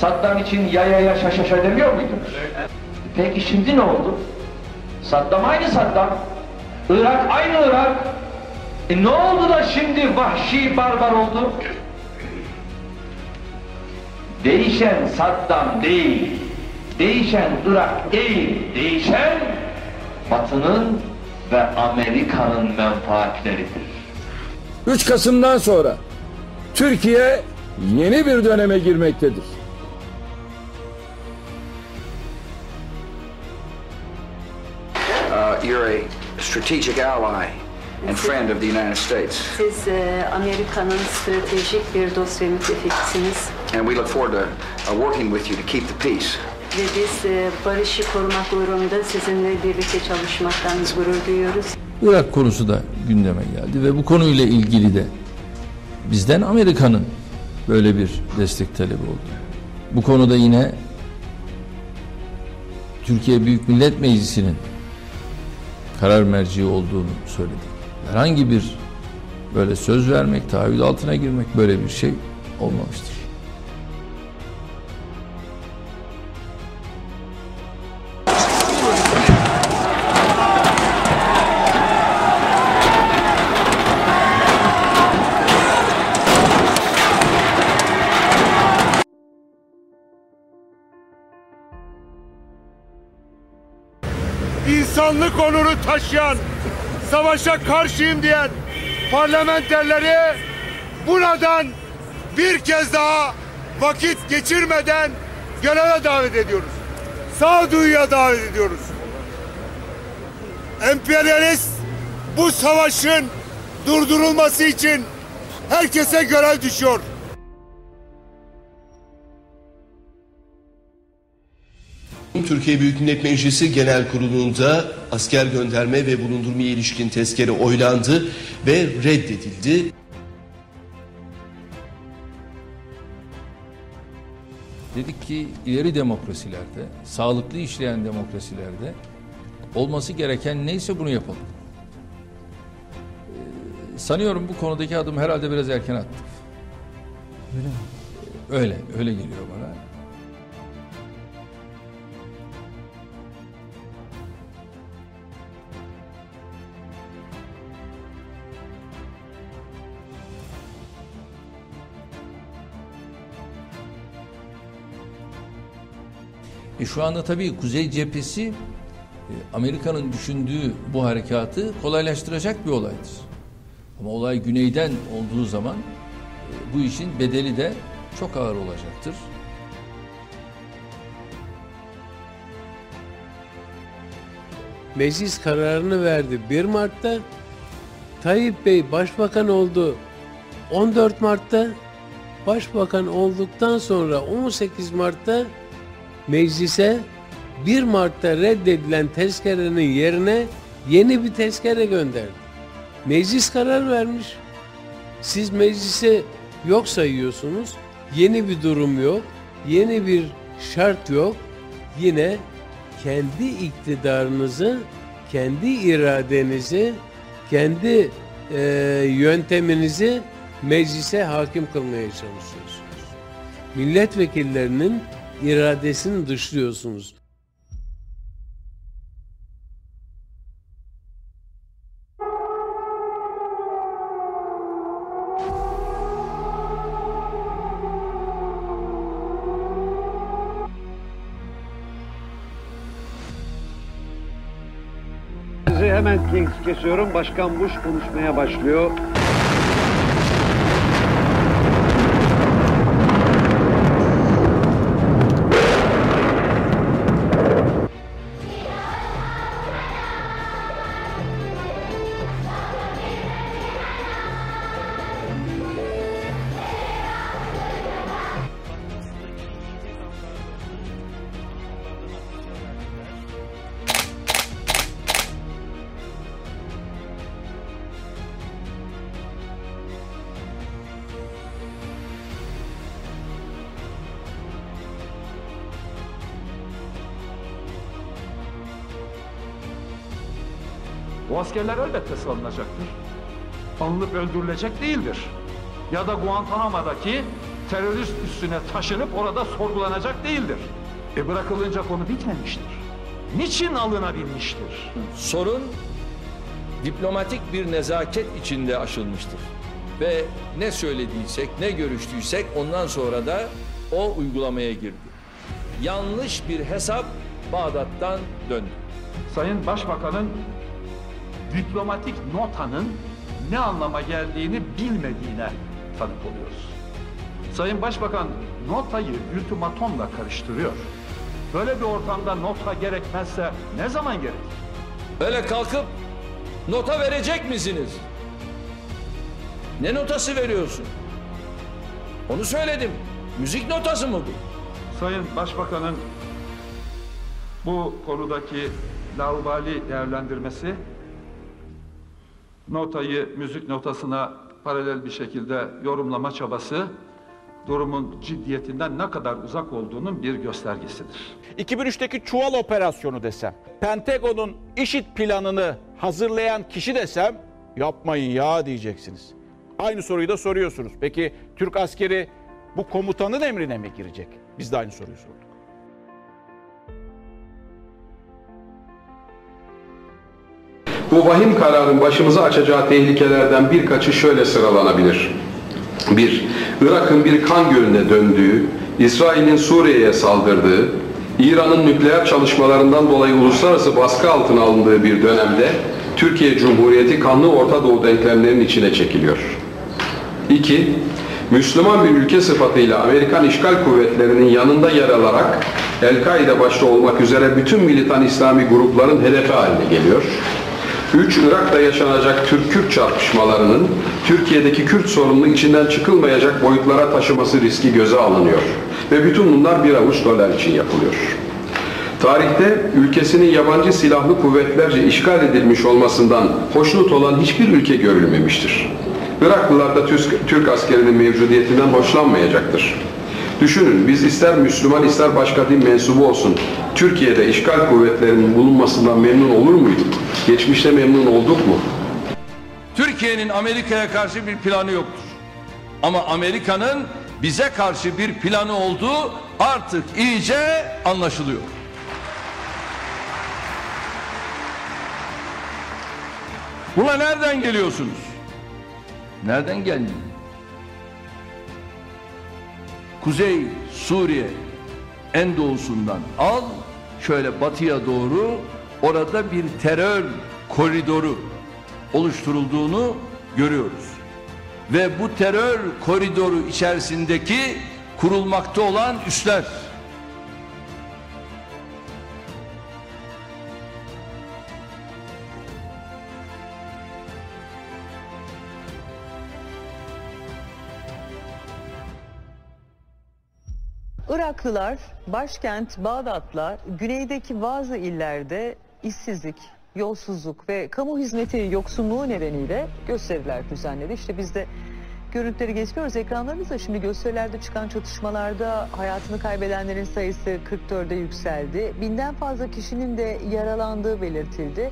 Saddam için ya ya ya şaşa şa demiyor muydunuz? Peki şimdi ne oldu? Saddam aynı Saddam. Irak aynı Irak. E ne oldu da şimdi vahşi barbar oldu? Değişen Saddam değil, değişen Irak değil, değişen Batı'nın ve Amerika'nın menfaatleridir. 3 Kasım'dan sonra Türkiye yeni bir döneme girmektedir. Uh, you're a strategic ally and friend of the United States, Siz e, Amerika'nın stratejik bir dost ve müttefiksiniz and we look forward to uh, working with you to keep the peace. ve biz e, barışı korumak uğrunda sizinle birlikte çalışmaktan gurur duyuyoruz. Irak konusu da gündeme geldi ve bu konuyla ilgili de bizden Amerika'nın böyle bir destek talebi oldu. Bu konuda yine Türkiye Büyük Millet Meclisi'nin karar merci olduğunu söyledik. Herhangi bir böyle söz vermek, taahhüt altına girmek böyle bir şey olmamıştır. İnsanlık onuru taşıyan, savaşa karşıyım diyen parlamenterleri buradan bir kez daha vakit geçirmeden göreve davet ediyoruz. Sağduyuya davet ediyoruz. Emperyalist bu savaşın durdurulması için herkese görev düşüyor. Türkiye Büyük Millet Meclisi Genel Kurulu'nda asker gönderme ve bulundurmaya ilişkin tezkere oylandı ve reddedildi. Dedik ki ileri demokrasilerde, sağlıklı işleyen demokrasilerde olması gereken neyse bunu yapalım. Ee, sanıyorum bu konudaki adım herhalde biraz erken attık. Öyle mi? Öyle, öyle geliyor bana. E şu anda tabii Kuzey Cephesi e, Amerika'nın düşündüğü bu harekatı kolaylaştıracak bir olaydır. Ama olay güneyden olduğu zaman e, bu işin bedeli de çok ağır olacaktır. Meclis kararını verdi 1 Mart'ta. Tayyip Bey başbakan oldu 14 Mart'ta. Başbakan olduktan sonra 18 Mart'ta meclise 1 Mart'ta reddedilen tezkerenin yerine yeni bir tezkere gönderdi. Meclis karar vermiş. Siz meclise yok sayıyorsunuz. Yeni bir durum yok. Yeni bir şart yok. Yine kendi iktidarınızı, kendi iradenizi, kendi e, yönteminizi meclise hakim kılmaya çalışıyorsunuz. Milletvekillerinin iradesini dışlıyorsunuz. Sizi hemen kesiyorum. Başkan Bush konuşmaya başlıyor. Bu askerler elbette salınacaktır. Alınıp öldürülecek değildir. Ya da Guantanamo'daki terörist üstüne taşınıp orada sorgulanacak değildir. E bırakılınca konu bitmemiştir. Niçin alınabilmiştir? Sorun diplomatik bir nezaket içinde aşılmıştır. Ve ne söylediysek, ne görüştüysek ondan sonra da o uygulamaya girdi. Yanlış bir hesap Bağdat'tan döndü. Sayın Başbakan'ın diplomatik notanın ne anlama geldiğini bilmediğine tanık oluyoruz. Sayın Başbakan notayı ultimatomla karıştırıyor. Böyle bir ortamda nota gerekmezse ne zaman gerekir? Öyle kalkıp nota verecek misiniz? Ne notası veriyorsun? Onu söyledim. Müzik notası mı bu? Sayın Başbakan'ın bu konudaki laubali değerlendirmesi notayı müzik notasına paralel bir şekilde yorumlama çabası durumun ciddiyetinden ne kadar uzak olduğunun bir göstergesidir. 2003'teki çuval operasyonu desem, Pentagon'un IŞİD planını hazırlayan kişi desem, yapmayın ya diyeceksiniz. Aynı soruyu da soruyorsunuz. Peki Türk askeri bu komutanın emrine mi girecek? Biz de aynı soruyu sorduk. Bu vahim kararın başımıza açacağı tehlikelerden birkaçı şöyle sıralanabilir. 1. Irak'ın bir kan gölüne döndüğü, İsrail'in Suriye'ye saldırdığı, İran'ın nükleer çalışmalarından dolayı uluslararası baskı altına alındığı bir dönemde Türkiye Cumhuriyeti kanlı Orta Doğu denklemlerinin içine çekiliyor. 2. Müslüman bir ülke sıfatıyla Amerikan işgal kuvvetlerinin yanında yer alarak El-Kaide başta olmak üzere bütün militan İslami grupların hedefi haline geliyor. 3. Irak'ta yaşanacak Türk-Kürt çarpışmalarının Türkiye'deki Kürt sorununu içinden çıkılmayacak boyutlara taşıması riski göze alınıyor. Ve bütün bunlar bir avuç dolar için yapılıyor. Tarihte ülkesinin yabancı silahlı kuvvetlerce işgal edilmiş olmasından hoşnut olan hiçbir ülke görülmemiştir. Iraklılar da Türk, askerinin mevcudiyetinden hoşlanmayacaktır. Düşünün biz ister Müslüman ister başka din mensubu olsun Türkiye'de işgal kuvvetlerinin bulunmasından memnun olur muyduk? Geçmişte memnun olduk mu? Türkiye'nin Amerika'ya karşı bir planı yoktur. Ama Amerika'nın bize karşı bir planı olduğu artık iyice anlaşılıyor. Buna nereden geliyorsunuz? Nereden geldin? Kuzey Suriye en doğusundan al şöyle batıya doğru orada bir terör koridoru oluşturulduğunu görüyoruz. Ve bu terör koridoru içerisindeki kurulmakta olan üsler Iraklılar başkent Bağdat'la güneydeki bazı illerde işsizlik, yolsuzluk ve kamu hizmeti yoksunluğu nedeniyle gösteriler düzenledi. İşte biz de görüntüleri geçmiyoruz ekranlarımızda. Şimdi gösterilerde çıkan çatışmalarda hayatını kaybedenlerin sayısı 44'e yükseldi. Binden fazla kişinin de yaralandığı belirtildi.